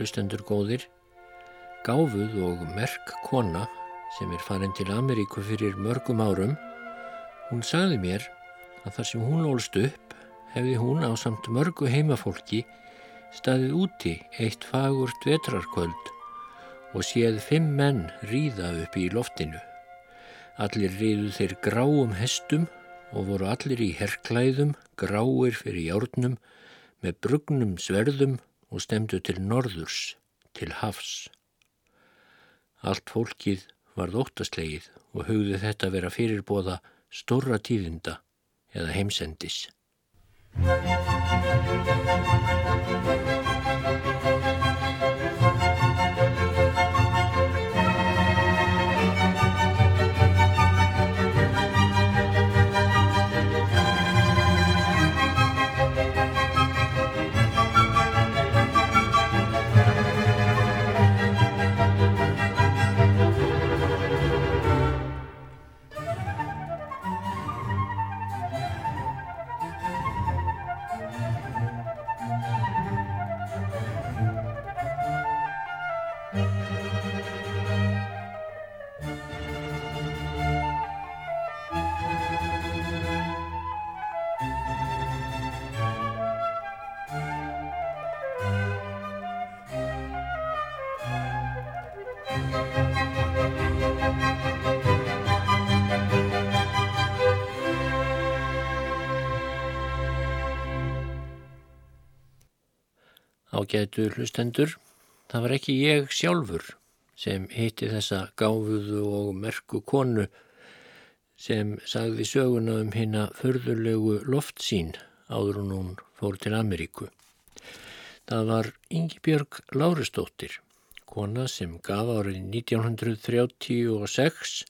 hlustendur góðir, gáfuð og merk kona sem er farin til Ameríku fyrir mörgum árum, hún sagði mér að þar sem hún ólst upp hefði hún á samt mörgu heimafólki staðið úti eitt fagurt vetrarkvöld og séð fimm menn ríða upp í loftinu. Allir ríðu þeir gráum hestum og voru allir í herrklæðum, gráir fyrir járnum, með brugnum sverðum og stemdu til norðurs, til hafs. Allt fólkið var þóttaslegið og hugði þetta vera fyrirbóða stóra tíðinda eða heimsendis. Ágætu hlustendur, það var ekki ég sjálfur sem hitti þessa gáfuðu og merku konu sem sagði söguna um hérna förðurlegu loftsín áður hún hún fór til Ameríku. Það var Ingi-Björg Láristóttir, kona sem gaf árið 1936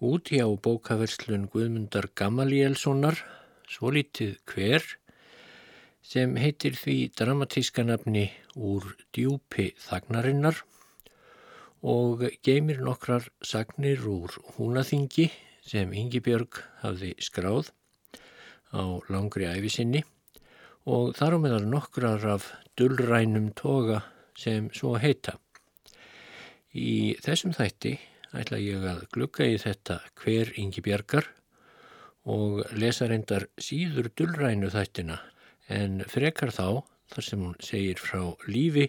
út hjá bókaverslun Guðmundar Gamalielssonar, svo litið hver, sem heitir því dramatíska nafni úr djúpi þagnarinnar og geymir nokkrar sagnir úr húnaþingi sem Ingi-Björg hafði skráð á langri æfisinni og þar á meðal nokkrar af dullrænum toga sem svo heita. Í þessum þætti ætla ég að glukka í þetta hver Ingi-Björgar og lesa reyndar síður dullrænu þættina en frekar þá þar sem hún segir frá lífi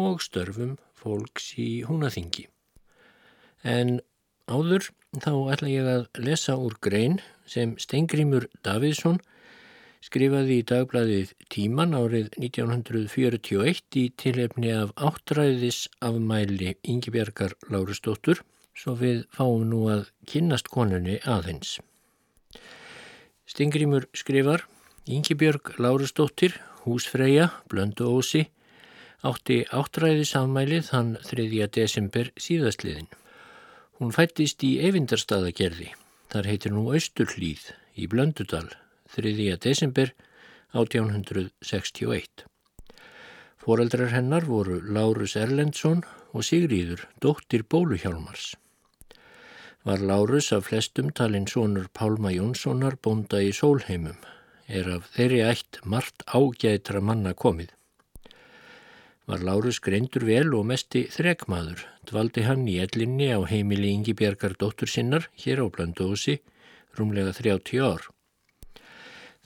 og störfum fólks í húnaþingi. En áður þá ætla ég að lesa úr grein sem Stengrimur Davidsson skrifaði í dagbladið Tíman árið 1941 í tilefni af áttræðis afmæli Yngibjargar Lárusdóttur svo við fáum nú að kynnast konunni aðeins. Stengrimur skrifar Yngibjörg Lárusdóttir, húsfreyja, blöndu ósi, átti áttræði sammæli þann 3. desember síðastliðin. Hún fættist í Eyvindarstaðagerði, þar heitir nú Östurhlýð í Blöndudal, 3. desember 1861. Fóreldrar hennar voru Lárus Erlendsson og Sigríður, dóttir Bóluhjálmars. Var Lárus af flestum talinn sonur Pálma Jónssonar bonda í Sólheimum, er af þeirri ætt margt ágætra manna komið. Var Lárus greindur vel og mesti þrekmaður, dvaldi hann í ellinni á heimili Ingi Bjarkar dóttur sinnar hér á Blandósi, rúmlega 30 ár.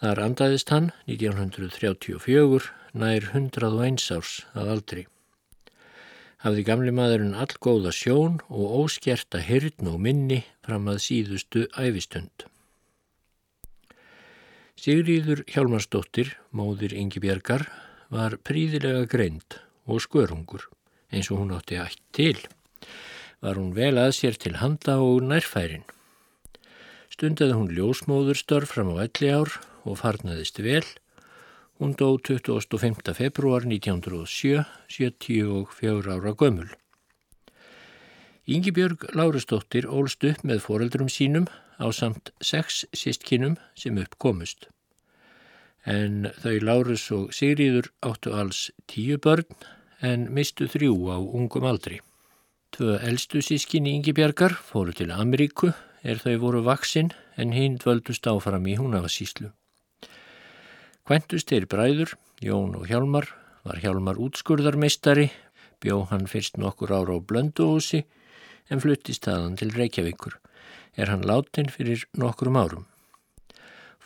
Þar andaðist hann 1934 nær 101 árs að aldri. Hafði gamli maðurinn all góða sjón og óskerta hyrn og minni fram að síðustu æfistund. Sigríður Hjálmarsdóttir, móðir Ingi Bjarkar, var príðilega greind og skörungur eins og hún átti ætt til. Var hún vel að sér til handa og nærfærin. Stundaði hún ljósmóðurstörf fram á elli ár og farnaðist vel. Hún dó 25. februar 1907, 74 ára gömul. Yngibjörg Lárusdóttir ólst upp með foreldrum sínum á samt sex sístkinum sem uppkomust. En þau Lárus og Sigríður áttu alls tíu börn en mistu þrjú á ungum aldri. Tvö eldstu sískinni Yngibjörgar fóru til Ameríku er þau voru vaksinn en hinn dvöldust áfram í húnafasíslu. Kventust þeir bræður, Jón og Hjálmar, var Hjálmar útskurðarmeistari, bjó hann fyrst nokkur ára á Blönduósi en fluttist þaðan til Reykjavíkur. Er hann látin fyrir nokkrum árum.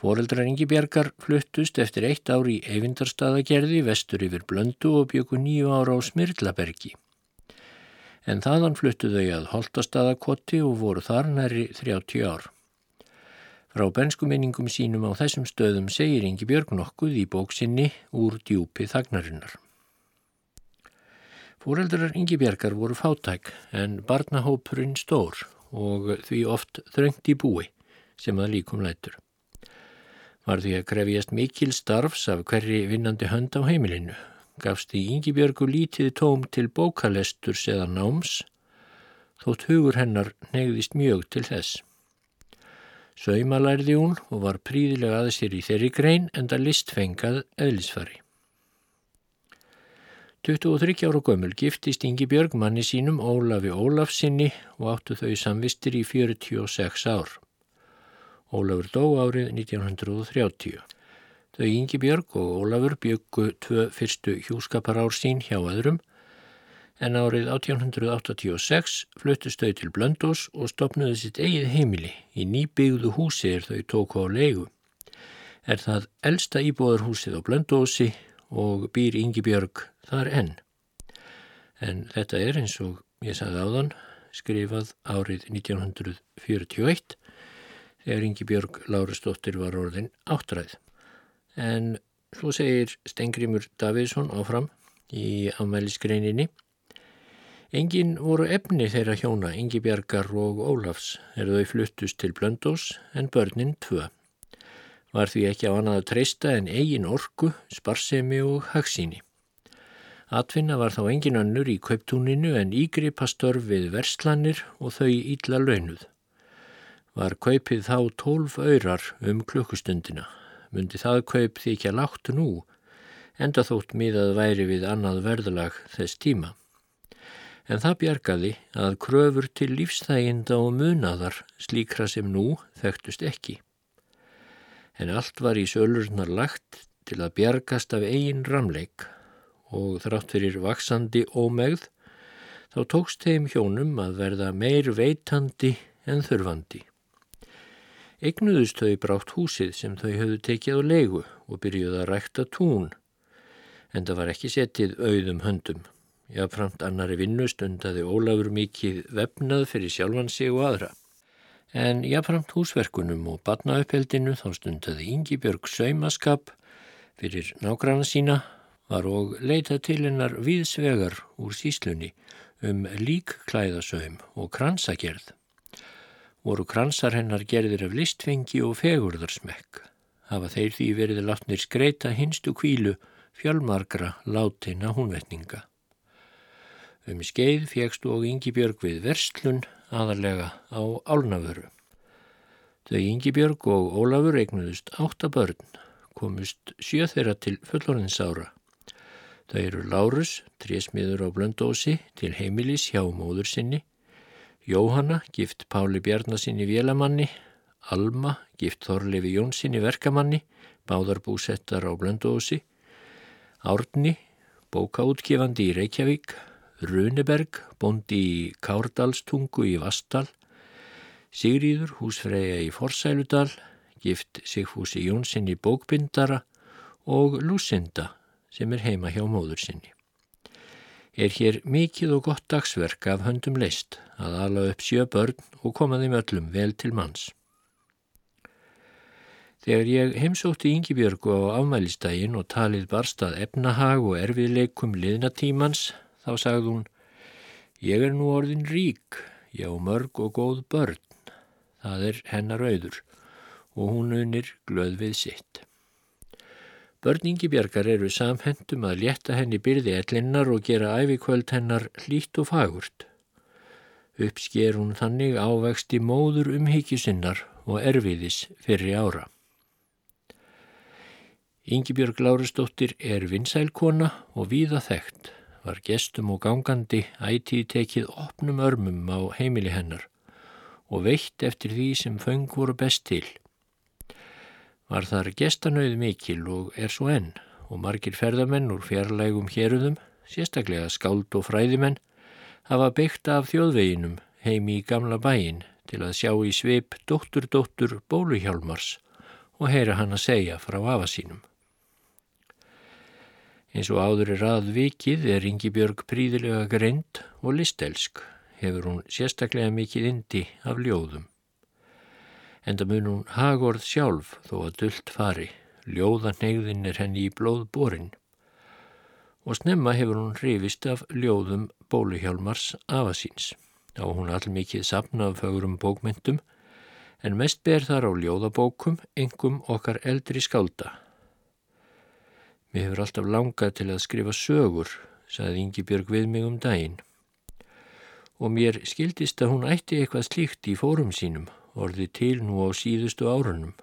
Fóreldrar Ingibjargar fluttust eftir eitt ári í Eyvindarstaðagerði vestur yfir Blöndu og byggu nýju ára á Smirlabergi. En þaðan fluttu þau að Holtastaðakotti og voru þar næri 30 ár. Frá benskuminningum sínum á þessum stöðum segir Ingibjörg nokkuð í bóksinni úr djúpi þagnarinnar. Fóreldrar Ingibjörgar voru fátæk en barnahópurinn stór og því oft þröngt í búi sem að líkum lætur. Var því að krefjast mikil starfs af hverri vinnandi hönd á heimilinu. Gafst því Ingibjörgu lítið tóm til bókalesturs eða náms, þótt hugur hennar negðist mjög til þess. Sauma lærði hún og var príðilega aðeins sér í þeirri grein en það listfengað eðlisfari. 23 ára gömul giftist Ingi Björg manni sínum Ólafi Ólafsinni og áttu þau samvistir í 46 ár. Ólafur dó árið 1930. Þau Ingi Björg og Ólafur byggu tvö fyrstu hjúskapar ár sín hjá öðrum en árið 1886 fluttust þau til Blöndós og stopnuðu sitt eigið heimili í nýbyggðu húsi er þau tóku á leigu. Er það elsta íbúðarhúsið á Blöndósi og býr Ingi Björg þar enn. En þetta er eins og ég sagði áðan skrifað árið 1941 þegar Ingi Björg Lárastóttir var orðin áttræð. En svo segir Stengrimur Davidsson áfram í ámælisgreininni Engin voru efni þeirra hjóna, Ingi Bjargar og Ólafs, er þau fluttust til Blöndós en börnin tvö. Var því ekki á annað að treysta en eigin orku, sparsemi og hagsíni. Atvinna var þá engin önnur í kauptúninu en ígripa störf við verslanir og þau ítla launuð. Var kaupið þá tólf öyrar um klukkustundina. Mundi það kaup að látt nú, enda þótt miðað væri við annað verðalag þess tíma. En það bjargaði að kröfur til lífstæginda og munaðar slíkra sem nú þekktust ekki. En allt var í sölurnar lagt til að bjargast af eigin ramleik og þrátt fyrir vaksandi ómegð þá tókst þeim hjónum að verða meir veitandi en þurfandi. Egnuðust þau brátt húsið sem þau höfðu tekið á leigu og byrjuði að rækta tún, en það var ekki setið auðum höndum. Jáframt annari vinnu stundaði Ólafur mikið vefnað fyrir sjálfan sig og aðra. En jáframt húsverkunum og batnauppeldinu þá stundaði Ingi Björg saumaskap fyrir nágranna sína var og leita til hennar viðsvegar úr síslunni um líkklæðasöym og kransagerð. Voru kransar hennar gerðir af listfengi og fegurðarsmekk. Hafa þeir því verið látnir skreita hinstu kvílu fjölmarkra látina húnvetninga. Um skeið fjækstu og Yngibjörg við verslun aðarlega á álnaföru. Þau Yngibjörg og Ólafur eignuðust átta börn, komust sjö þeirra til fullorðinsára Það eru Lárus, trésmiður á Blöndósi, til heimilis hjá móður sinni, Jóhanna, gift Páli Bjarnasinni Vélamanni, Alma, gift Þorlefi Jónsinni Verkamanni, báðar búsettar á Blöndósi, Árni, bókaútgefandi í Reykjavík, Runeberg, bondi í Kárdalstungu í Vastal, Sigríður, húsfreyja í Forsæludal, gift Sigfúsi Jónsinni bókbindara. Og Lucinda, sem er heima hjá móður sinni. Er hér mikið og gott dagsverk af höndum leist að ala upp sjö börn og koma þeim öllum vel til manns. Þegar ég heimsótti Yngibjörgu á afmælistægin og talið barstað efnahag og erfiðleikum liðnatímans, þá sagði hún Ég er nú orðin rík, já mörg og góð börn, það er hennar auður og hún unir glöð við sitt. Börningi bjargar eru samhendum að létta henni byrði ellinnar og gera æfikvöld hennar hlýtt og fagurt. Uppsker hún þannig ávexti móður umhyggjusinnar og erfiðis fyrir ára. Yngibjörg Lárastóttir er vinsælkona og víða þekkt, var gestum og gangandi ætið tekið opnum örmum á heimili hennar og veitt eftir því sem föng voru best til. Var þar gestanauð mikil og er svo enn og margir ferðamenn úr fjarlægum héruðum, sérstaklega skáld og fræðimenn, hafa byggt af þjóðveginum heimi í gamla bæin til að sjá í sveip dóttur dóttur bóluhjálmars og heyra hann að segja frá afa sínum. Eins og áður er að vikið er Ingi Björg príðilega greint og listelsk, hefur hún sérstaklega mikið indi af ljóðum. Enda mun hún hagorð sjálf þó að dullt fari, ljóðanegðin er henni í blóð borin. Og snemma hefur hún hrifist af ljóðum bóluhjálmars afasíns. Á hún allmikið sapna af fögurum bókmyndum, en mest ber þar á ljóðabókum, engum okkar eldri skálda. Mér hefur alltaf langað til að skrifa sögur, saði Ingi Björg við mig um daginn. Og mér skildist að hún ætti eitthvað slíkt í fórum sínum orði til nú á síðustu árunum.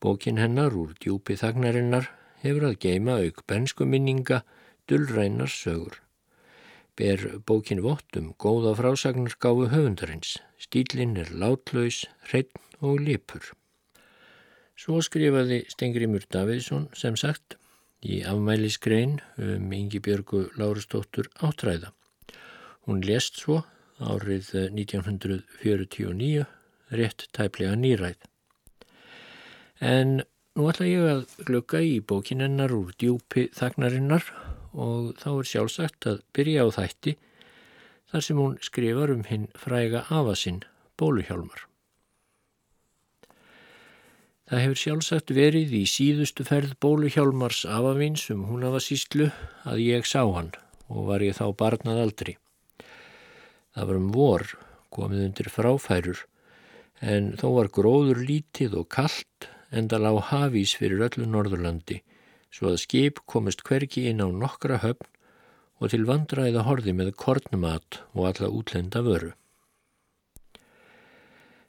Bókin hennar úr djúpi þagnarinnar hefur að geima auk bensku minninga dullrænar sögur. Ber bókin vottum góða frásagnar gáfu höfundarins. Stílinn er látlaus, hreitn og lipur. Svo skrifaði Stengrimur Davidsson sem sagt í afmælisgrein um Ingi Björgu Lárastóttur áttræða. Hún lest svo árið 1949 rétt tæplega nýræð. En nú ætla ég að glögga í bókinennar úr djúpi þagnarinnar og þá er sjálfsagt að byrja á þætti þar sem hún skrifar um hinn fræga afasinn bóluhjálmar. Það hefur sjálfsagt verið í síðustu ferð bóluhjálmars afavins um hún afa síslu að ég sá hann og var ég þá barnað aldri. Það var um vor komið undir fráfærur en þó var gróður lítið og kallt enda lág hafís fyrir öllu Norðurlandi svo að skip komist hverki inn á nokkra höfn og til vandraiða horði með kornmat og alla útlenda vöru.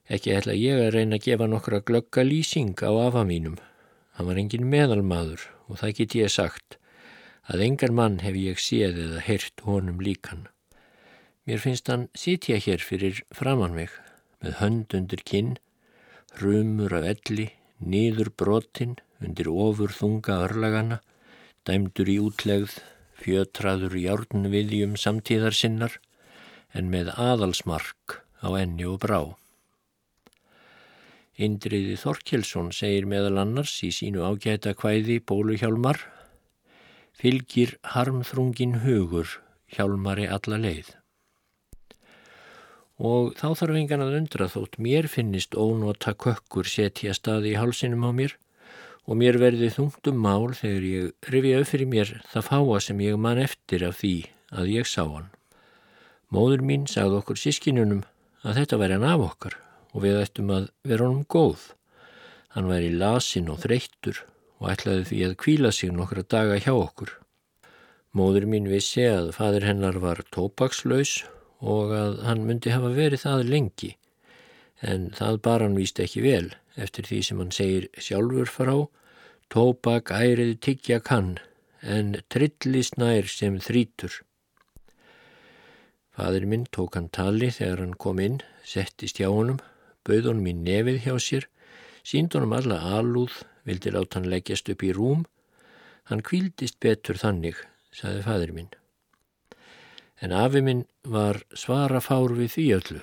Ekki ætla ég að reyna að gefa nokkra glögga lýsing á afa mínum. Hann var engin meðalmaður og það get ég sagt að engar mann hef ég séð eða heyrt honum líkan. Mér finnst hann sitja hér fyrir framann mig með hönd undir kinn, rumur af elli, nýður brotinn undir ofur þunga örlagana, dæmdur í útlegð, fjötraður járnviðjum samtíðar sinnar, en með aðalsmark á enni og brá. Indriði Þorkjelsson segir meðal annars í sínu ágæta kvæði Bóluhjálmar, fylgir harmþrungin hugur hjálmari alla leið og þá þarf engan að undra þótt mér finnist ónota kökkur setja staði í hálsinum á mér og mér verði þungtum mál þegar ég rifja upp fyrir mér það fáa sem ég man eftir af því að ég sá hann. Móður mín sagði okkur sískinunum að þetta væri hann af okkar og við ættum að vera honum góð. Hann væri lasin og þreyttur og ætlaði því að kvíla sig nokkra daga hjá okkur. Móður mín vissi að fadur hennar var tópakslaus og að hann myndi hafa verið það lengi en það bar hann víst ekki vel eftir því sem hann segir sjálfur frá tópak ærið tiggja kann en trillisnær sem þrítur. Fadur minn tók hann tali þegar hann kom inn, settist hjá honum, bauð honum í nefið hjá sér, sínd honum alla alúð, vildi láta hann leggjast upp í rúm. Hann kvíldist betur þannig, saði fadur minn. En afi minn var svara fár við því öllu.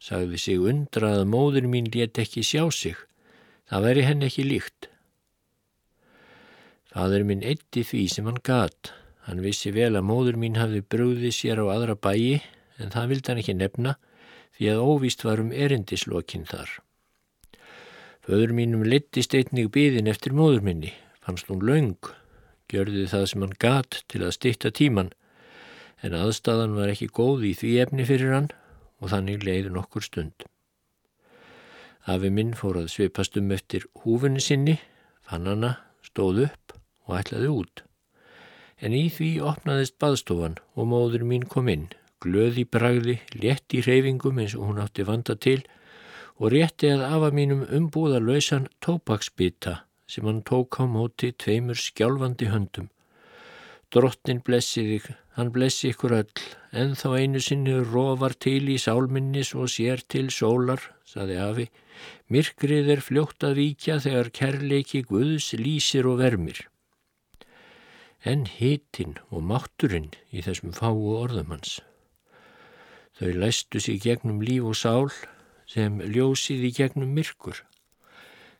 Sagði sig undra að móður mín let ekki sjá sig. Það veri henn ekki líkt. Fadur minn eitti því sem hann gat. Hann vissi vel að móður mín hafði brúðið sér á aðra bæi en það vildi hann ekki nefna því að óvíst var um erindislokkin þar. Föður mínum litist einnig byðin eftir móður minni. Fannst hún laung. Gjörði það sem hann gat til að stitta tíman en aðstæðan var ekki góð í því efni fyrir hann og þannig leiði nokkur stund. Afi minn fór að svipast um eftir húfunni sinni, fann hana, stóð upp og ætlaði út. En í því opnaðist baðstofan og móður mín kom inn, glöð í bragði, létt í reyfingum eins og hún átti vanda til og rétti að afa mínum umbúða lausan tópaksbita sem hann tók á móti tveimur skjálfandi höndum. Drottin blessi þig Hann blessi ykkur öll, en þá einu sinni rofar til í sálminnis og sér til sólar, saði Afi. Myrkrið er fljótt að víkja þegar kærleiki Guðs lýsir og vermir. en hitin og mátturinn í þessum fáu orðum hans. Þau læstu sig gegnum líf og sál sem ljósið í gegnum myrkur.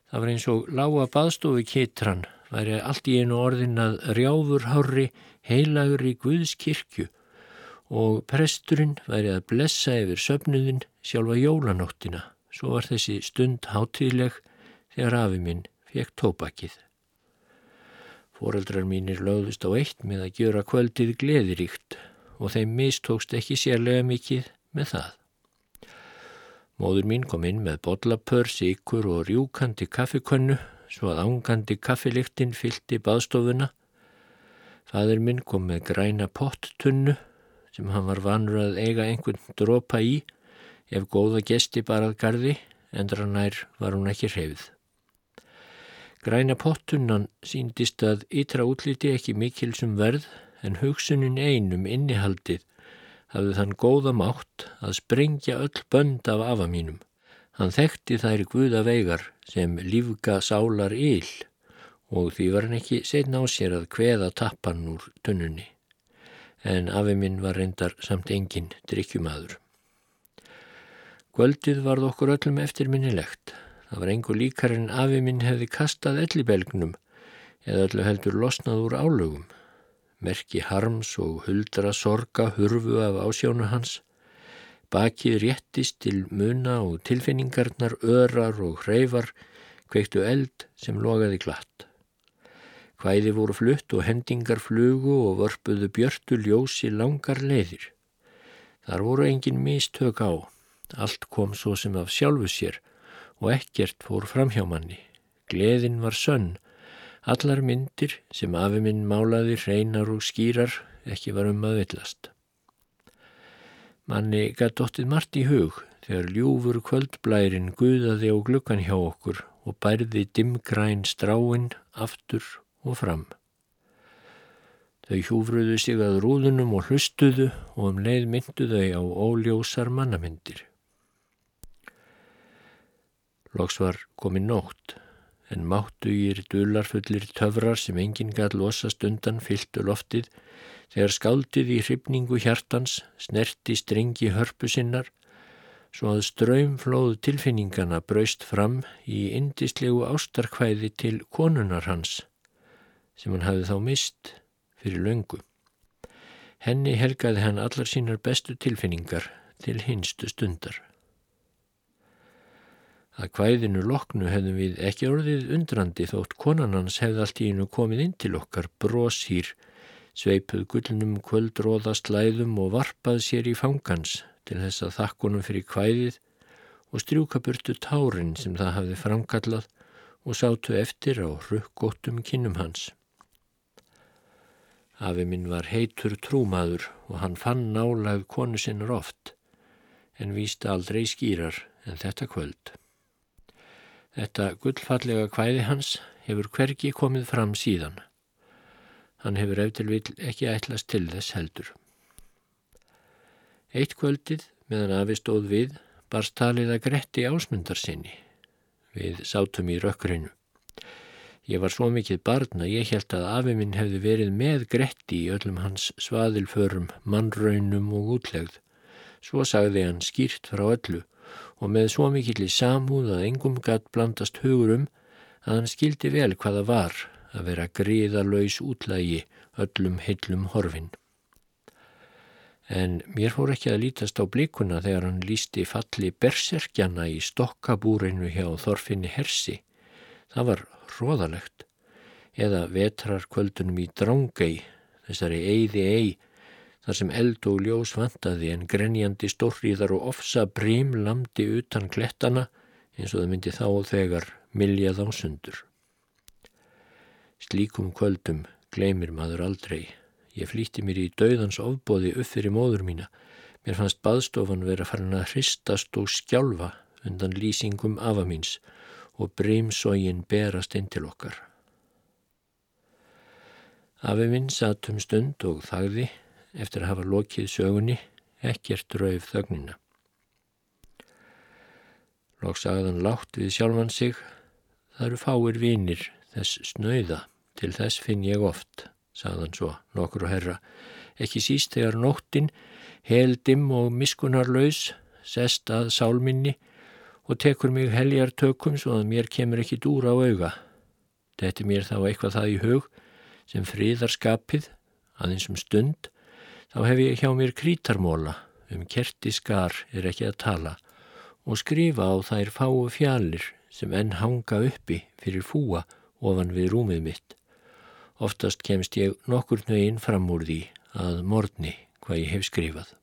Það var eins og lága baðstofu kitran væri allt í einu orðin að rjáfurhári heilagur í Guðs kirkju og presturinn væri að blessa yfir söfnuðin sjálfa jólanóttina. Svo var þessi stund hátíðleg þegar afi minn fekk tópakið. Fóreldrar mínir lögðust á eitt með að gjöra kvöldið gleðiríkt og þeim mistókst ekki sérlega mikið með það. Móður mín kom inn með bollapör, síkur og rjúkandi kaffikönnu svo að ángandi kaffiliktinn fyldi baðstofuna. Fadur minn kom með græna pottunnu sem hann var vanur að eiga einhvern dropa í ef góða gesti barað gardi, endra nær var hún ekki hreyfð. Græna pottunnan síndist að ytra útliti ekki mikilsum verð en hugsunin einum innihaldið hafði þann góða mátt að sprengja öll bönd af afa mínum. Hann þekkti þær guða veigar sem lífga sálar íl og því var hann ekki setna á sér að kveða tappan úr tunnunni. En afi minn var reyndar samt engin drikkjumadur. Kvöldið varð okkur öllum eftirminnilegt. Það var engu líkar en afi minn hefði kastað ellibelgnum eða öllu heldur losnað úr álögum. Merki harms og huldra sorga hurfu af ásjónu hans. Bakið réttist til muna og tilfinningarnar, örar og hreyfar kveiktu eld sem logaði glatt. Hvæði voru flutt og hendingar flugu og vörpuðu björtu ljósi langar leiðir. Þar voru engin mistök á. Allt kom svo sem af sjálfu sér og ekkert fór fram hjá manni. Gleðin var sönn. Allar myndir sem afi minn málaði hreinar og skýrar ekki var um að villast. Manni gætt óttið margt í hug þegar ljúfur kvöldblærin guðaði á glukkan hjá okkur og bærði dimgræn stráin aftur og fram. Þau hjúfruðu sig að rúðunum og hlustuðu og um leið myndu þau á óljósar mannamyndir. Loks var komin nótt, en máttugir dularfullir töfrar sem enginn gæt losast undan fylltu loftið þegar skáldið í hrifningu hjartans snerti strengi hörpu sinnar svo að ströymflóð tilfinningana braust fram í indislegu ástarkvæði til konunar hans sem hann hafði þá mist fyrir löngu. Henni helgaði hann allar sínar bestu tilfinningar til hinstu stundar. Að kvæðinu loknu hefðum við ekki orðið undrandi þótt konan hans hefði allt í einu komið inn til okkar brósýr, sveipuð gullnum kvöldróðast læðum og varpað sér í fangans til þess að þakkonum fyrir kvæðið og strjúka burtu tárin sem það hafði framkallað og sátu eftir á rukkgóttum kinnum hans. Afi minn var heitur trúmaður og hann fann nálað konu sinnar oft en vísta aldrei skýrar en þetta kvöld. Þetta gullfallega kvæði hans hefur hverki komið fram síðan. Hann hefur eftir vil ekki ætlast til þess heldur. Eitt kvöldið meðan afi stóð við barst talið að gretti ásmundar sinni. Við sátum í rökkrinu. Ég var svo mikið barn að ég held að afi minn hefði verið með gretti í öllum hans svaðilförum, mannraunum og útlegð. Svo sagði hann skýrt frá öllu og með svo mikill í samúð að engum gatt blandast hugur um að hann skildi vel hvaða var að vera gríðalöys útlægi öllum heillum horfin. En mér fór ekki að lítast á blikuna þegar hann lísti falli berserkjana í stokkabúrinu hjá Þorfinni Hersi. Það var róðalegt. Eða vetrarkvöldunum í Drángei, þessari eiði ei þar sem eld og ljós vantaði en grenjandi stórriðar og ofsa brím lamdi utan klettana eins og það myndi þá og þegar miljað á sundur. Slíkum kvöldum gleymir maður aldrei. Ég flýtti mér í dauðans ofbóði upp fyrir móður mína. Mér fannst baðstofan vera farin að hristast og skjálfa undan lýsingum afa míns og brímsógin berast inn til okkar. Afi minn satt um stund og þagði eftir að hafa lokið sögunni, ekkert rauf þögnina. Lóksagðan látt við sjálfan sig, það eru fáir vinir þess snöyða, til þess finn ég oft, sagðan svo nokkur og herra, ekki síst þegar nóttin, heldim og miskunarlaus, sest að sálminni og tekur mig heljar tökum svo að mér kemur ekki dúra á auga. Þetta er mér þá eitthvað það í hug sem friðar skapið, aðeins um stund, þá hef ég hjá mér krítarmóla, um kerti skar er ekki að tala og skrifa á þær fáu fjallir sem enn hanga uppi fyrir fúa ofan við rúmið mitt. Oftast kemst ég nokkur nögin fram úr því að morgni hvað ég hef skrifað.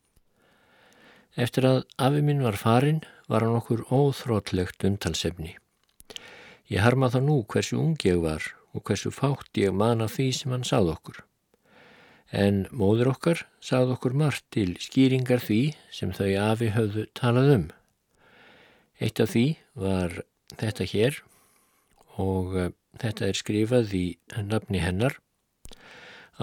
Eftir að afi minn var farin var hann okkur óþrótlegt umtalsefni. Ég harma þá nú hversu ung ég var og hversu fátt ég mana því sem hann sáð okkur. En móður okkar sáð okkur margt til skýringar því sem þau afi höfðu talað um. Eitt af því var þetta hér og þetta er skrifað í nafni hennar.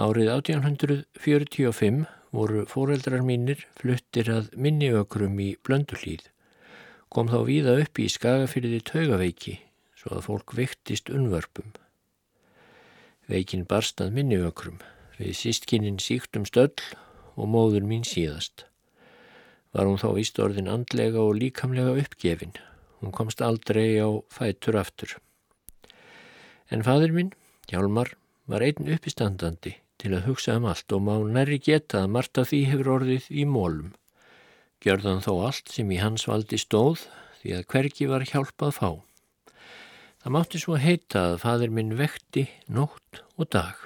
Árið 1845 voru fóreldrar mínir fluttir að minniökrum í Blöndulíð. Kom þá víða upp í skagafyrði taugaveiki svo að fólk vektist unvörpum. Veikin barstað minniökrum við sístkinin síktum stöll og móður mín síðast. Var hún þá íst orðin andlega og líkamlega uppgefin Hún komst aldrei á fætur aftur. En fadur minn, Hjálmar, var einn uppistandandi til að hugsa um allt og má næri geta að Marta því hefur orðið í mólum. Gjörðan þó allt sem í hans valdi stóð því að hverki var hjálpað fá. Það mátti svo heita að fadur minn vekti nótt og dag.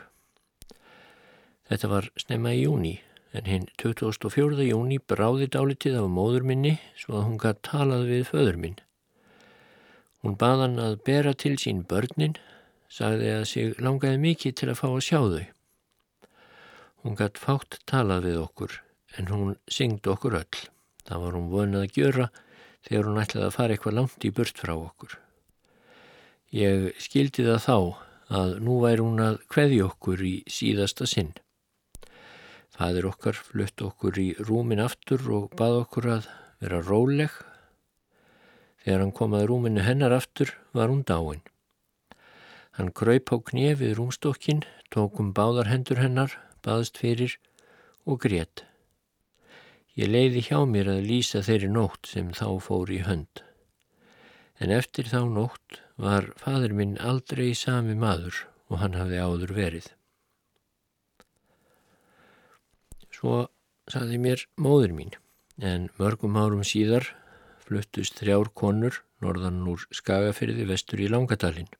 Þetta var snemma í júni en hinn 24. júni bráði dálitið af móður minni svo að hún gætt talað við föður minn. Hún baðan að bera til sín börnin, sagði að sig langaði mikið til að fá að sjá þau. Hún gætt fátt talað við okkur en hún syngd okkur öll. Það var hún vonað að gjöra þegar hún ætlaði að fara eitthvað langt í burt frá okkur. Ég skildi það þá að nú væri hún að kveði okkur í síðasta sinn. Fadir okkar flutt okkur í rúmin aftur og bað okkur að vera róleg Þegar hann kom að rúminu hennar aftur var hún dáin. Hann kröyp á knefið rúmstokkin, tók um báðar hendur hennar, baðst fyrir og grétt. Ég leiði hjá mér að lýsa þeirri nótt sem þá fór í hönd. En eftir þá nótt var fadur minn aldrei sami maður og hann hafði áður verið. Svo saði mér móður mín, en mörgum árum síðar fluttust þrjár konur norðan úr Skagafyrði vestur í Langadalinn.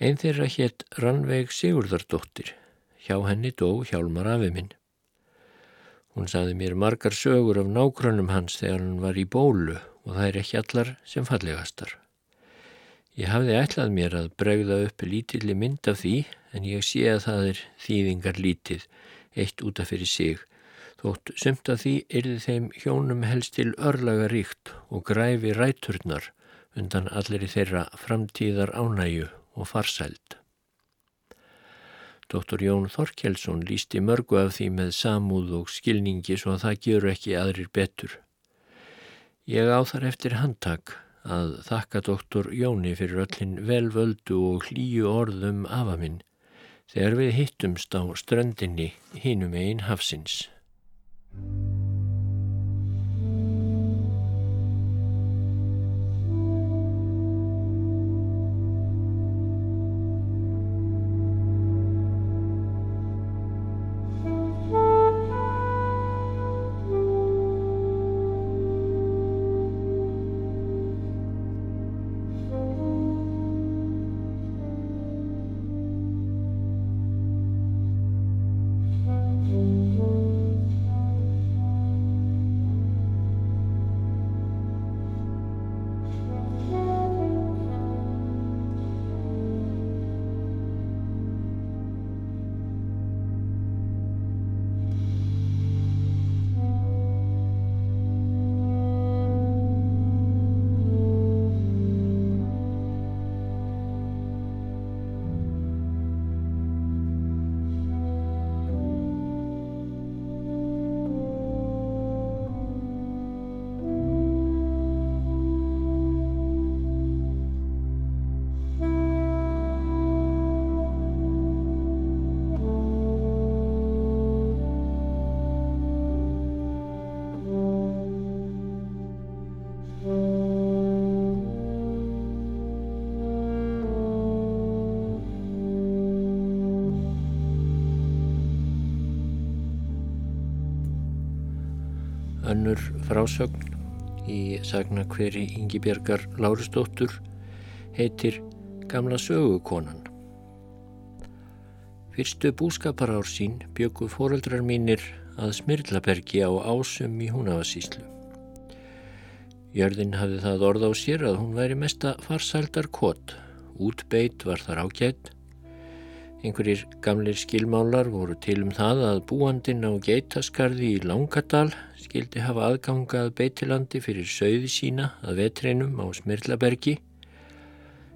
Einn þeirra hétt Rannveig Sigurðardóttir, hjá henni dó hjálmar afi minn. Hún saði mér margar sögur af nágrannum hans þegar hann var í bólu og það er ekki allar sem fallegastar. Ég hafði ætlað mér að bregða upp lítilli mynd af því en ég sé að það er þýðingar lítið, eitt útaf fyrir sig Þótt sumt að því erði þeim hjónum helst til örlaga ríkt og græfi ræturnar undan allir þeirra framtíðar ánæju og farsæld. Dr. Jón Þorkjelsson lísti mörgu af því með samúð og skilningi svo að það gerur ekki aðrir betur. Ég á þar eftir handtak að þakka doktor Jóni fyrir öllin velvöldu og hlýju orðum afa minn þegar við hittumst á ströndinni hínum einn hafsins. Önnur frásögn í sagna hveri Ingi Björgar Lárusdóttur heitir Gamla sögukonan. Fyrstu búskaparár sín bjöku fóreldrar mínir að Smyrlabergi á ásum í Húnavasíslu. Jörðin hafði það orð á sér að hún væri mesta farsældar kott. Útbeitt var þar ágætt Einhverjir gamlir skilmálar voru til um það að búandin á geitaskarði í Langadal skildi hafa aðgangað beitilandi fyrir söiði sína að vetreinum á Smirlabergi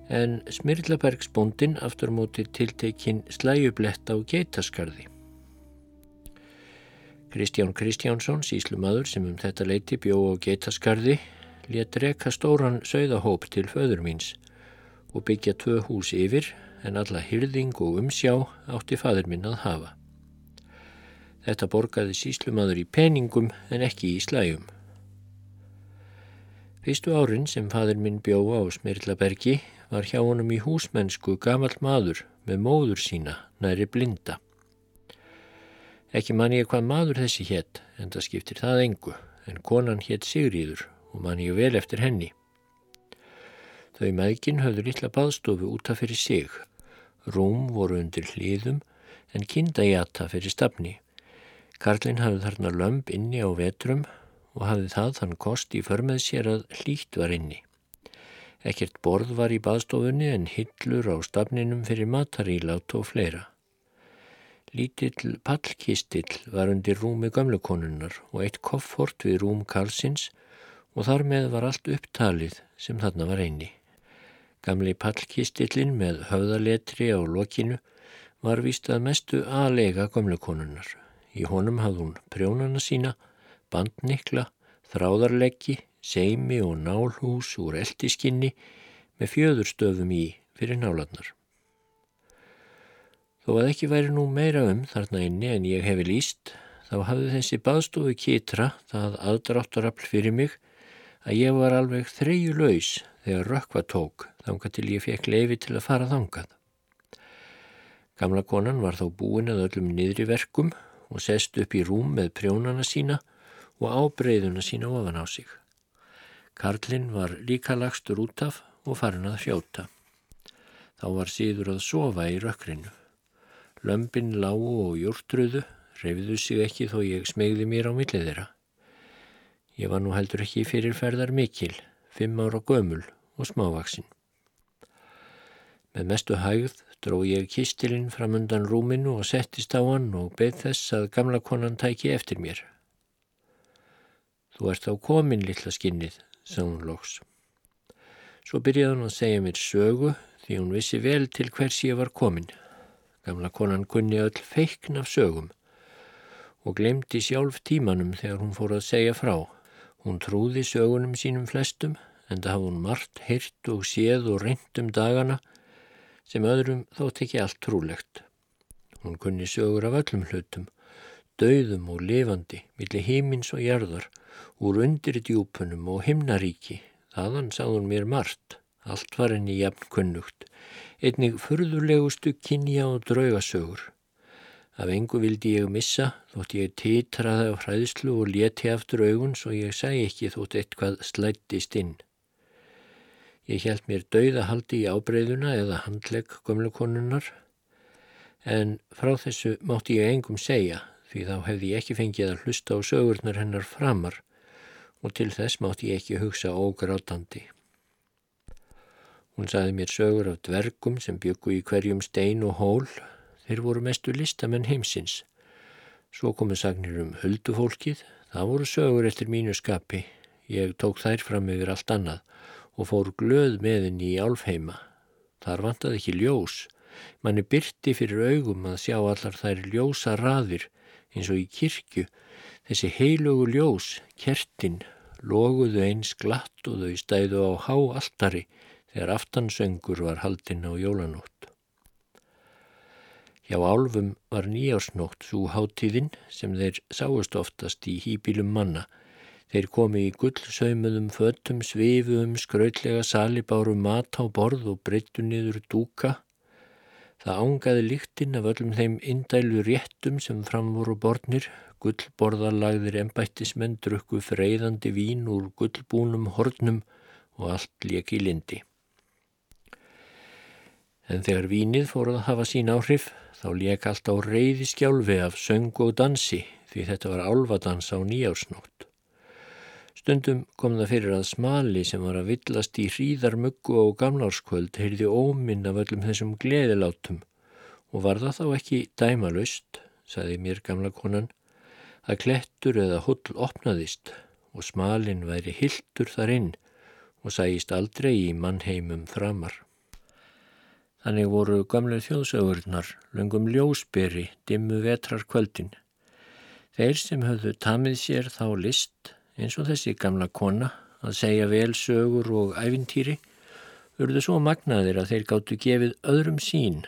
en Smirlabergsbóndin aftur móti tiltekinn slæjublett á geitaskarði. Kristján Kristjánsson, síslumadur sem um þetta leiti bjó á geitaskarði, let reka stóran söiðahóp til föður míns og byggja tvö hús yfir en alla hyrðing og umsjá átti fadur minn að hafa. Þetta borgaði síslumadur í peningum en ekki í slæjum. Fyrstu árin sem fadur minn bjóða á Smirlabergi var hjá honum í húsmennsku gamal maður með móður sína næri blinda. Ekki man ég hvað maður þessi hétt en það skiptir það engu en konan hétt Sigríður og man ég vel eftir henni. Þau mækin höfðu litla baðstofu útaf fyrir sig Rúm voru undir hlýðum en kindajata fyrir stafni. Karlinn hafði þarna lömp inni á vetrum og hafði það þann kost í förmið sér að hlýtt var inni. Ekkert borð var í baðstofunni en hillur á stafninum fyrir matarílát og fleira. Lítill pallkistill var undir rúmi gamlekonunnar og eitt koffort við rúm Karlsins og þar með var allt upptalið sem þarna var einni. Gamli pallkistillin með höfðaletri á lokinu var vist að mestu aðlega gömlekonunnar. Í honum hafði hún prjónana sína, bandnikla, þráðarleggi, seimi og nálhús úr eldiskinni með fjöðurstöfum í fyrir náladnar. Þó að ekki væri nú meira um þarna inni en ég hefi líst, þá hafði þessi baðstofu kitra það aðdráttarafl fyrir mig að ég var alveg þreju laus þegar rökkva tók þanga til ég fekk leifi til að fara þangað. Gamla konan var þá búin að öllum niðri verkum og sest upp í rúm með prjónana sína og ábreyðuna sína ofan á sig. Karlinn var líka lagstur út af og farin að fljóta. Þá var síður að sofa í rökkrinu. Lömpin lágu og jórtröðu, reyfiðu sig ekki þó ég smegði mér á millið þeirra. Ég var nú heldur ekki fyrirferðar mikil, fimm ára gömul og smávaksinn. Með mestu hægð dró ég kistilinn fram undan rúminu og settist á hann og beð þess að gamla konan tæki eftir mér. Þú ert á komin, litla skinnið, sá hún loks. Svo byrjaði hún að segja mér sögu því hún vissi vel til hvers ég var komin. Gamla konan kunni öll feikn af sögum og glemdi sjálf tímanum þegar hún fór að segja frá. Hún trúði sögunum sínum flestum en það hafði hún margt heyrt og séð og reynd um dagana sem öðrum þótt ekki allt trúlegt. Hún kunni sögur af öllum hlutum, dauðum og lifandi, millir heimins og jarðar, úr undir djúpunum og himnaríki, þaðan sáðun mér margt, allt var henni jafn kunnugt, einnig furðulegustu kynja og draugasögur. Af engu vildi ég missa, þótt ég titraði á hræðslu og leti aftur augun svo ég sæ ekki þótt eitthvað slættist inn. Ég held mér dauðahaldi í ábreyðuna eða handlegg gömlekonunnar en frá þessu mátti ég engum segja því þá hefði ég ekki fengið að hlusta á sögurnar hennar framar og til þess mátti ég ekki hugsa ógrátandi. Hún saði mér sögur af dvergum sem byggu í hverjum stein og hól, þeir voru mestu listamenn heimsins. Svo komu sagnir um huldufólkið, það voru sögur eftir mínu skapi, ég tók þær fram yfir allt annað og fór glöð með henni í álfheima. Þar vantaði ekki ljós. Manni byrti fyrir augum að sjá allar þær ljósa raðir eins og í kirkju. Þessi heilögu ljós, kertin, loguðu eins glatt og þau stæðu á há alltari þegar aftansöngur var haldinn á jólanótt. Hjá álfum var nýjársnótt svo háttíðinn sem þeir sáust oftast í hýpilum manna Þeir komi í gullsaumuðum föttum, svifu um skrautlega sali, báru mat á borð og breyttu niður dúka. Það ángaði líktinn af öllum þeim indælu réttum sem fram voru borðnir, gullborðarlagðir embættismenn drukku freyðandi vín úr gullbúnum hornum og allt leki lindi. En þegar vínið fóruð að hafa sín áhrif, þá lek allt á reyði skjálfi af söng og dansi því þetta var álvadans á nýjársnótt. Stundum kom það fyrir að smali sem var að villast í hríðarmuggu og gamlárskvöld heyrði óminn af öllum þessum gleðilátum og var það þá ekki dæmalust, saði mér gamla konan, að klettur eða hull opnaðist og smalin væri hildur þar inn og sæist aldrei í mannheimum framar. Þannig voru gamlega þjóðsögurnar, löngum ljósberi, dimmu vetrar kvöldin. Þeir sem höfðu tamið sér þá list eins og þessi gamla kona að segja vel sögur og æfintýri urðu svo magnaðir að þeir gáttu gefið öðrum sín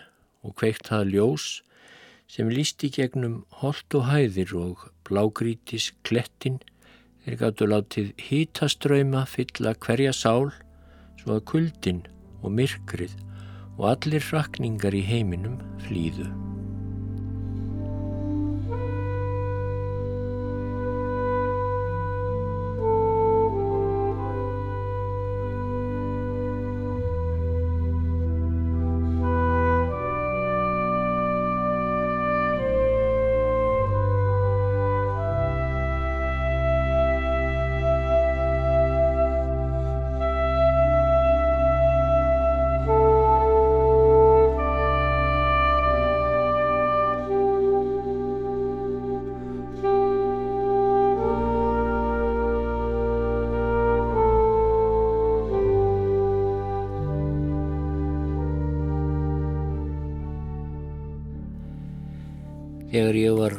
og kveikt það ljós sem lísti gegnum holt og hæðir og blágrítis klettin þeir gáttu látið hítaströyma fylla hverja sál svo að kuldin og myrkrið og allir rakningar í heiminum flýðu.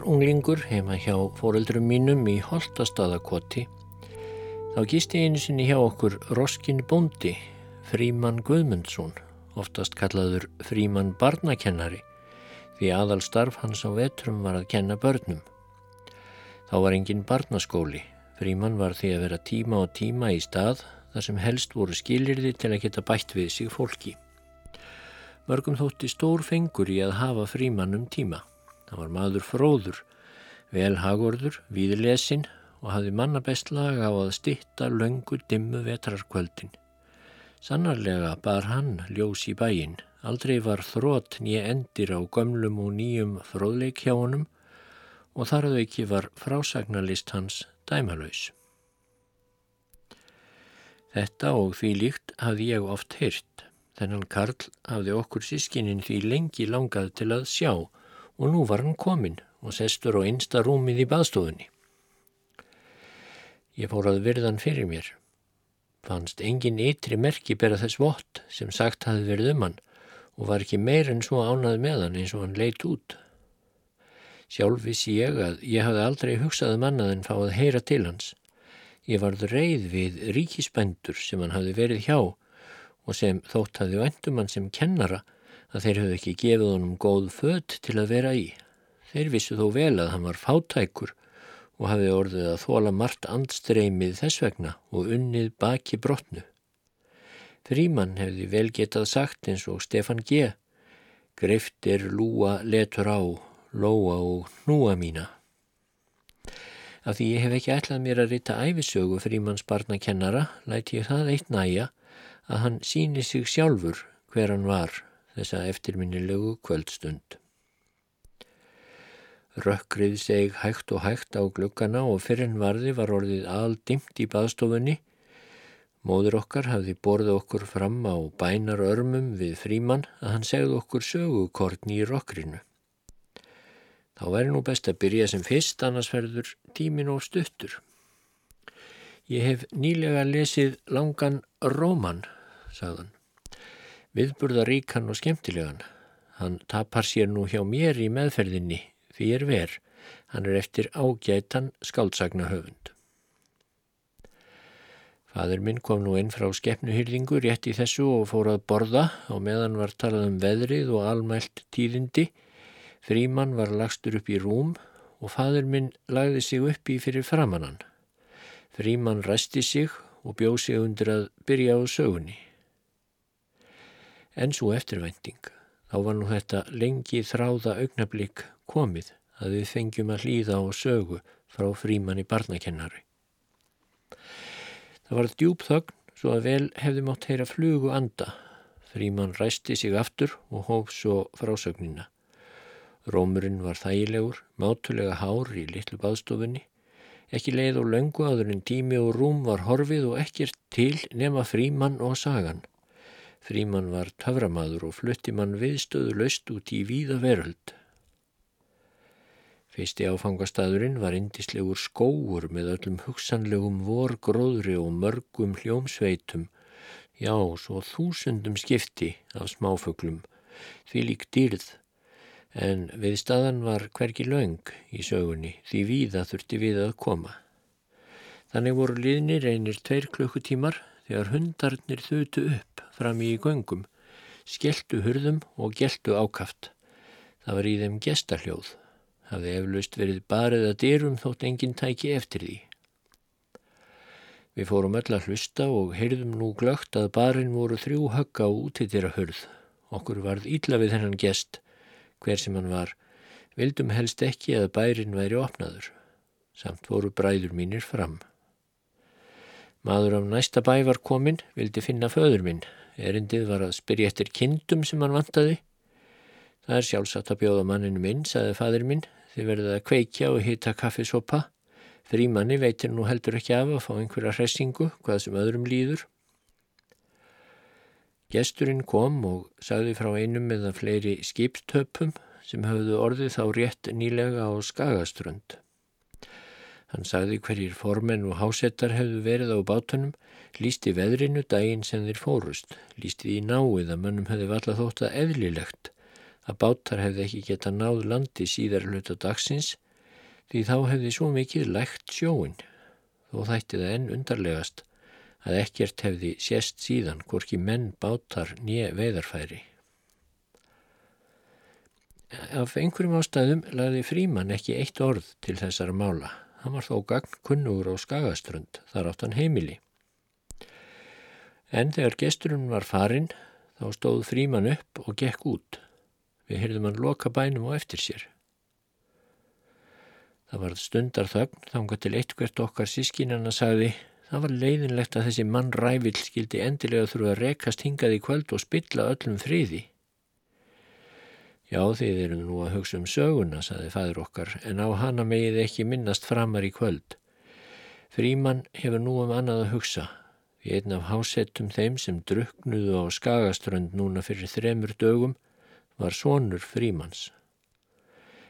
Unglingur heima hjá fóreldrum mínum í Holtastadakoti þá gisti einu sinni hjá okkur Roskin Bondi, Fríman Guðmundsson, oftast kallaður Fríman Barnakennari því aðal starf hans á vetrum var að kenna börnum. Þá var engin barnaskóli, Fríman var því að vera tíma og tíma í stað þar sem helst voru skilirði til að geta bætt við sig fólki. Mörgum þótti stór fengur í að hafa Fríman um tíma. Það var maður fróður, velhagorður, víðlesinn og hafði manna best laga á að stitta löngu dimmu vetrarkvöldin. Sannarlega bar hann ljós í bæin, aldrei var þrótt nýja endir á gömlum og nýjum fróðleik hjá honum og þar að ekki var frásagnalist hans dæmalauðs. Þetta og því líkt hafði ég oft heyrt, þennan Karl hafði okkur sískininn því lengi langað til að sjá og nú var hann komin og sestur á einsta rúmið í baðstofunni. Ég fór að virðan fyrir mér. Fannst engin ytri merki bera þess vott sem sagt hafi verið um hann og var ekki meir en svo ánað með hann eins og hann leitt út. Sjálf vissi ég að ég hafði aldrei hugsað um en fáið heyra til hans. Ég varð reið við ríkisbendur sem hann hafi verið hjá og sem þótt hafi vendum hann sem kennara að þeir höfðu ekki gefið honum góð fött til að vera í. Þeir vissu þó vel að hann var fátækur og hafi orðið að þóla margt andstreymið þess vegna og unnið baki brotnu. Fríman hefði vel getað sagt eins og Stefan G. Greiftir lúa letur á, lóa og núa mína. Af því ég hef ekki ætlað mér að rita æfisögu Frímans barnakennara, læti ég það eitt næja að hann síni sig sjálfur hver hann var þessa eftirminnilegu kvöldstund. Rökkrið seg hægt og hægt á glukkana og fyrir varði var orðið aldimt í baðstofunni. Móður okkar hafði borðið okkur fram á bænar örmum við fríman að hann segði okkur sögukortni í rökkrinu. Þá væri nú best að byrja sem fyrst, annars verður tímin og stuttur. Ég hef nýlega lesið langan róman, sagðan viðburðaríkan og skemmtilegan. Hann tapar sér nú hjá mér í meðferðinni því er ver. Hann er eftir ágætan skáldsagna höfund. Fadur minn kom nú inn frá skeppnuhyrðingu rétt í þessu og fór að borða og meðan var talað um veðrið og almælt tíðindi. Fríman var lagstur upp í rúm og fadur minn lagði sig upp í fyrir framannan. Fríman resti sig og bjóð sig undir að byrja á sögunni en svo eftirvænting. Þá var nú þetta lengi þráða augnablík komið að við fengjum að hlýða á sögu frá frímanni barnakennari. Það var djúb þögn svo að vel hefði mátt heyra flugu anda. Fríman ræsti sig aftur og hóf svo frásögnina. Rómurinn var þægilegur, mátulega hár í litlu baðstofunni. Ekki leið og löngu aður en tími og rúm var horfið og ekkert til nema fríman og sagan. Fríman var töframaður og flutti mann viðstöðu löst út í víða veröld. Fyrsti áfangastæðurinn var indislegur skóur með öllum hugsanlegum vorgróðri og mörgum hljómsveitum, já, svo þúsundum skipti af smáfuglum, því lík dýrð, en við staðan var hverki laung í sögunni, því víða þurfti við að koma. Þannig voru liðnir einir tveir klukkutímar þegar hundarnir þutu upp fram í göngum, skelltu hurðum og geltu ákaft. Það var í þeim gestarhljóð hafði eflaust verið barið að dyrum þótt enginn tæki eftir því. Við fórum öll að hlusta og heyrðum nú glögt að barinn voru þrjú högga á útitira hörð. Okkur varð ítla við þennan gest, hver sem hann var, vildum helst ekki að bærin væri opnaður. Samt voru bræður mínir fram. Maður af næsta bæ var kominn, vildi finna föður minn. Erindið var að spyrja eftir kindum sem hann vantaði. Það er sjálfsagt að bjóða manninu minn, saði fadur minn, Þið verðið að kveikja og hýta kaffisopa. Frímanni veitir nú heldur ekki af að fá einhverja hressingu, hvað sem öðrum líður. Gesturinn kom og sagði frá einum eða fleiri skipstöpum sem höfðu orðið þá rétt nýlega á Skagaströnd. Hann sagði hverjir formenn og hásettar hefðu verið á bátunum, lísti veðrinu daginn sem þeir fórust, lísti því náið að mönnum hefði valla þótt að eðlilegt að bátar hefði ekki geta náð landi síðar hluta dagsins því þá hefði svo mikið lægt sjóin þó þætti það enn undarlegast að ekkert hefði sést síðan hvorki menn bátar nýja veidarfæri. Af einhverjum ástæðum laði fríman ekki eitt orð til þessara mála. Hann var þó gagn kunnugur á skagaströnd, þar átt hann heimili. En þegar gesturinn var farin, þá stóð fríman upp og gekk út. Við heyrðum hann loka bænum og eftir sér. Það var stundar þögn, þánga til eitthvert okkar sískinana sagði það var leiðinlegt að þessi mann rævill skildi endilega þurfa að rekast hingað í kvöld og spilla öllum friði. Já, þið erum nú að hugsa um söguna, saði fæður okkar, en á hana megið ekki minnast framar í kvöld. Fríman hefur nú um annað að hugsa. Við einn af hásettum þeim sem druknuðu á skagaströnd núna fyrir þremur dögum var sonur frímans.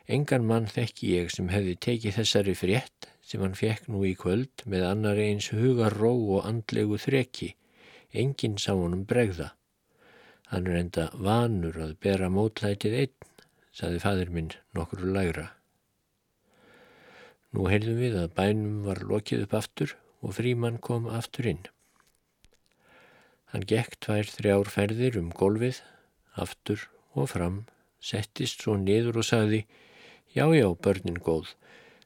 Engan mann þekki ég sem hefði tekið þessari frétt sem hann fekk nú í kvöld með annar eins hugarró og andlegu þreki. Engin sá honum bregða. Hann er enda vanur að bera mótlætið einn, saði fadur minn nokkur lægra. Nú heyrðum við að bænum var lokið upp aftur og fríman kom aftur inn. Hann gekk tvær þrjár ferðir um golfið, aftur og fram, settist svo niður og sagði Já, já, börnin góð,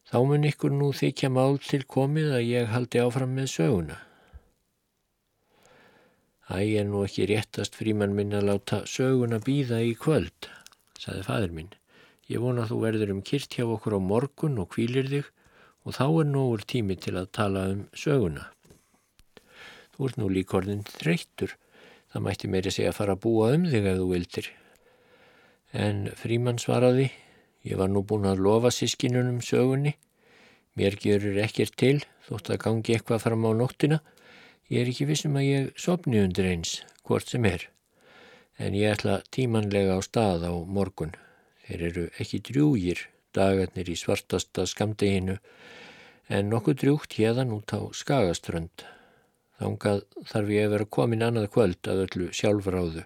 þá mun ykkur nú þykja mál til komið að ég haldi áfram með söguna. Æ, er nú ekki réttast fríman minn að láta söguna býða í kvöld, saði fadur minn. Ég vona þú verður um kyrt hjá okkur á morgun og kvílir þig og þá er nógur tími til að tala um söguna. Þú ert nú líkorðin þreyttur, það mætti meiri segja að fara að búa um þig ef þú vildir. En frímann svaraði, ég var nú búin að lofa sískinunum sögunni. Mér gerur ekkert til, þótt að gangi eitthvað fram á nóttina. Ég er ekki vissum að ég sopni undir eins, hvort sem er. En ég ætla tímanlega á stað á morgun. Þeir eru ekki drjúgir, dagarnir í svartasta skamdeginu, en nokkuð drjúgt hérðan út á skagaströnd. Þángað þarf ég að vera komin annað kvöld að öllu sjálfráðu.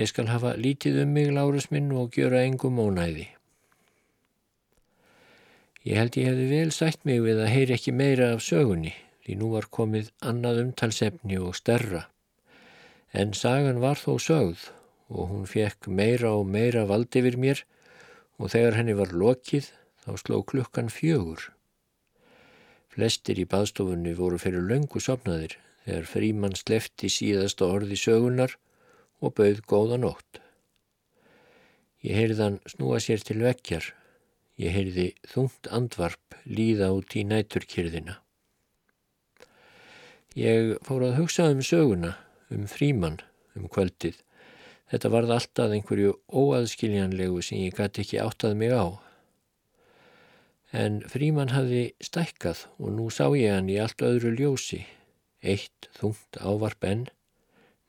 Ég skal hafa lítið um mig, Lárus minn, og gjöra engum ónæði. Ég held ég hefði vel sætt mig við að heyri ekki meira af sögunni, því nú var komið annað umtalsefni og stærra. En sagan var þó sögð og hún fekk meira og meira vald yfir mér og þegar henni var lokið þá sló klukkan fjögur. Flestir í baðstofunni voru fyrir löngu sopnaðir þegar frímann slefti síðasta orði sögunar og bauð góða nótt. Ég heyrði hann snúa sér til vekkjar. Ég heyrði þungt andvarp líða út í næturkyrðina. Ég fór að hugsa um söguna, um fríman, um kvöldið. Þetta varð alltaf einhverju óaðskiljanlegu sem ég gæti ekki áttað mig á. En fríman hafði stækkað og nú sá ég hann í allt öðru ljósi. Eitt þungt ávarp enn,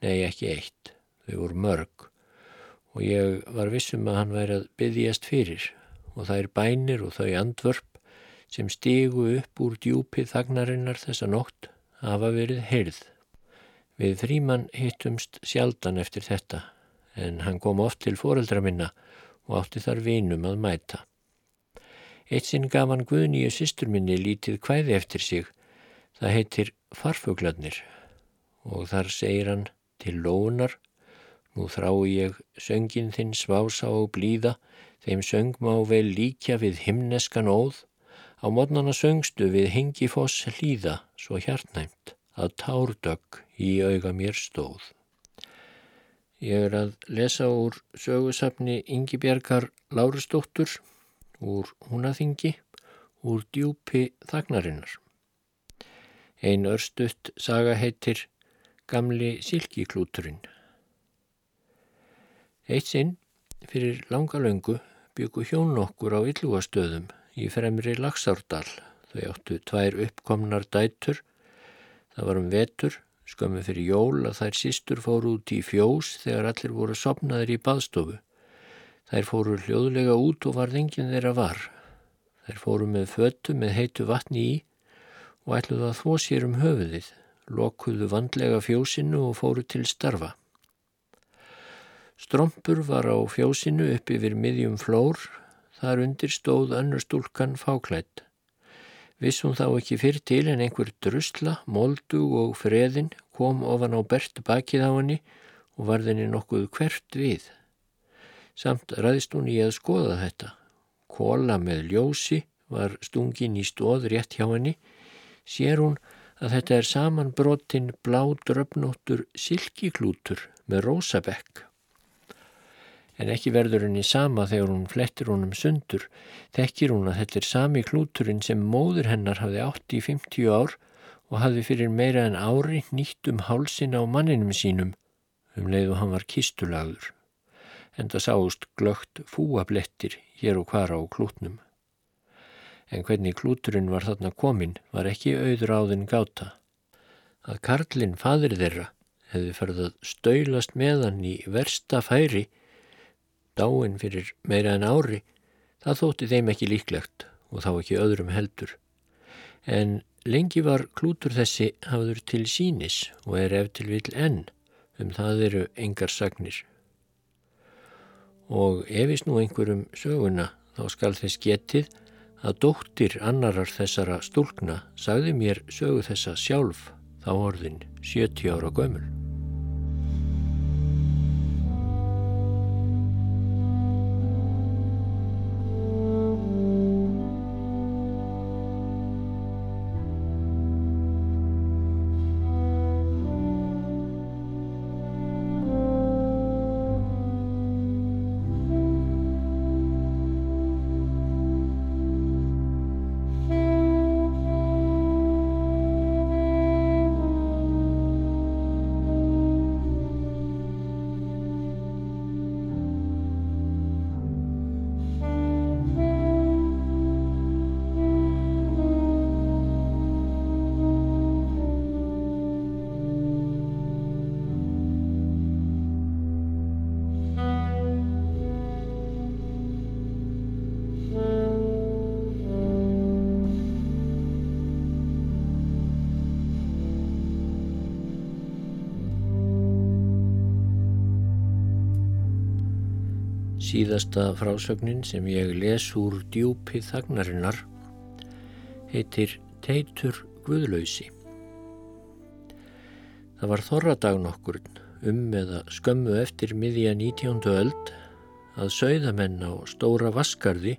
nei ekki eitt, þau voru mörg og ég var vissum að hann væri að byggjast fyrir og það er bænir og þau andvörp sem stigu upp úr djúpið þagnarinnar þessa nótt hafa verið heyrð. Við fríman hittumst sjaldan eftir þetta en hann kom oft til foreldra minna og átti þar vinum að mæta. Eitt sinn gaf hann Guðnýju sýstur minni lítið kvæði eftir sig. Það heitir Farfuglarnir og þar segir hann til lónar Nú þrái ég söngin þinn svása og blíða, þeim söng má vel líkja við himneskan óð, á modnana söngstu við hengi foss hlýða, svo hjartnæmt, að tárdögg í auga mér stóð. Ég er að lesa úr sögusafni Ingi Bjergar Lárusdóttur, úr Húnaþingi, úr djúpi þagnarinnar. Ein örstutt saga heitir Gamli Silkiklúturinn. Eitt sinn fyrir langa löngu byggu hjón okkur á Yllugastöðum í fremri Lagsárdal. Þau áttu tvær uppkomnar dætur. Það var um vetur, skömmu fyrir jól að þær sístur fóru út í fjós þegar allir voru sopnaður í baðstofu. Þær fóru hljóðlega út og var þengin þeirra var. Þær fóru með föttu með heitu vatni í og ætluðu að þvó sér um höfuðið, lokuðu vandlega fjósinu og fóru til starfa. Strompur var á fjósinu upp yfir miðjum flór, þar undir stóð önnur stúlkan fáklætt. Vissum þá ekki fyrr til en einhver drusla, moldu og freðin kom ofan á bert bakið á henni og varðinni nokkuð hvert við. Samt ræðist hún í að skoða þetta. Kóla með ljósi var stungin í stóð rétt hjá henni. Sér hún að þetta er samanbrotinn blá dröfnóttur silkiklútur með rósabekk en ekki verður henni sama þegar hún flettir honum sundur, þekkir hún að þetta er sami klúturinn sem móður hennar hafði átt í 50 ár og hafði fyrir meira en ári nýtt um hálsin á manninum sínum, um leið og hann var kistulagður. En það sást glögt fúablettir hér og hvar á klútnum. En hvernig klúturinn var þarna komin var ekki auður áðin gáta. Að Karlinn, fadir þeirra, hefði ferð að stöylast með hann í versta færi dáin fyrir meira en ári, það þótti þeim ekki líklegt og þá ekki öðrum heldur. En lengi var klútur þessi hafður til sínis og er ef til vil enn, um það eru engar sagnir. Og efis nú einhverjum söguna þá skal þess getið að dóttir annarar þessara stúlkna sagði mér sögu þessa sjálf þá orðin 70 ára gömul. Síðasta frásögnin sem ég les úr djúpi þagnarinnar heitir Teitur Guðlausi. Það var þorradag nokkur um eða skömmu eftir miðja 19. öld að sögðamenn á stóra vaskarði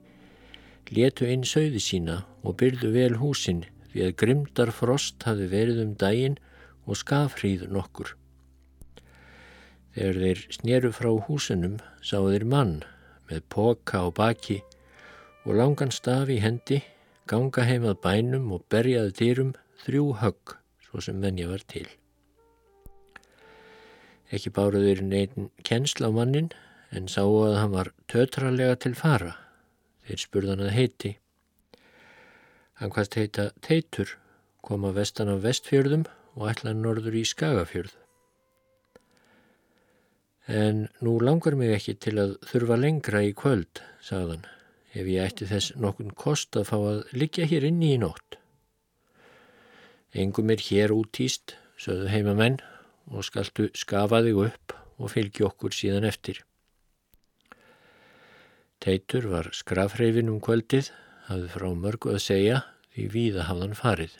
letu inn sögði sína og byrðu vel húsin því að grimdar frost hafi verið um daginn og skafrýð nokkur. Þegar þeir sneru frá húsunum sáu þeir mann með póka á baki og langan staf í hendi, ganga heimað bænum og berjaði dýrum þrjú högg svo sem venja var til. Ekki báruður neitin kennsla á mannin en sáu að hann var tötralega til fara. Þeir spurðan að heiti. Hann hvaðst heita Teitur, kom að vestan af vestfjörðum og ætlaði norður í Skagafjörð. En nú langar mig ekki til að þurfa lengra í kvöld, sagðan, ef ég ætti þess nokkun kost að fá að liggja hér inni í nótt. Engum er hér útýst, sögðu heimamenn, og skaltu skafa þig upp og fylgi okkur síðan eftir. Teitur var skrafreifin um kvöldið, hafði frá mörgu að segja því víða hafðan farið.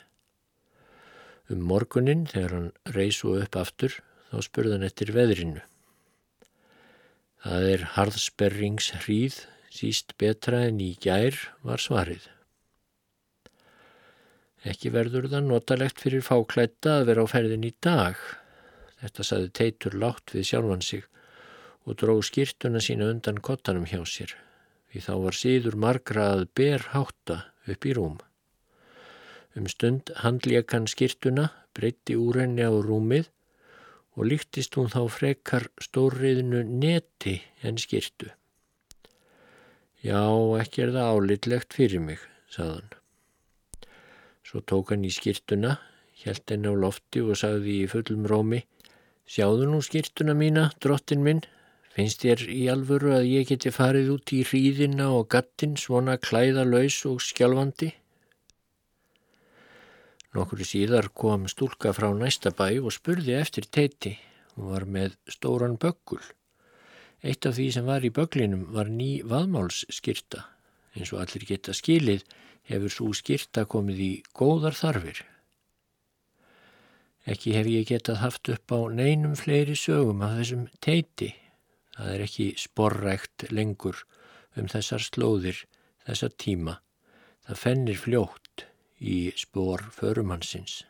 Um morgunin, þegar hann reysu upp aftur, þá spurðan eftir veðrinu. Það er harðsperrings hríð, síst betra en í gær var svarið. Ekki verður það notalegt fyrir fáklætta að vera á ferðin í dag. Þetta saði teitur látt við sjálfan sig og dró skýrtuna sína undan kottanum hjá sér. Því þá var síður margra að ber hátta upp í rúm. Um stund handlékan skýrtuna, breytti úr henni á rúmið og líktist hún þá frekar stórriðinu neti en skýrtu. Já, ekki er það álitlegt fyrir mig, saðan. Svo tók hann í skýrtuna, hjælt henni á lofti og sagði í fullum rómi, sjáðu nú skýrtuna mína, drottin minn, finnst þér í alvöru að ég geti farið út í hríðina og gattin svona klæðalaus og skjálfandi? Nokkur síðar kom stúlka frá næsta bæ og spurði eftir teiti. Hún var með stóran böggul. Eitt af því sem var í böglinum var ný vaðmálsskyrta. Eins og allir geta skilið hefur svo skyrta komið í góðar þarfir. Ekki hef ég getað haft upp á neinum fleiri sögum af þessum teiti. Það er ekki sporrækt lengur um þessar slóðir, þessa tíma. Það fennir fljótt í spór förumannsins.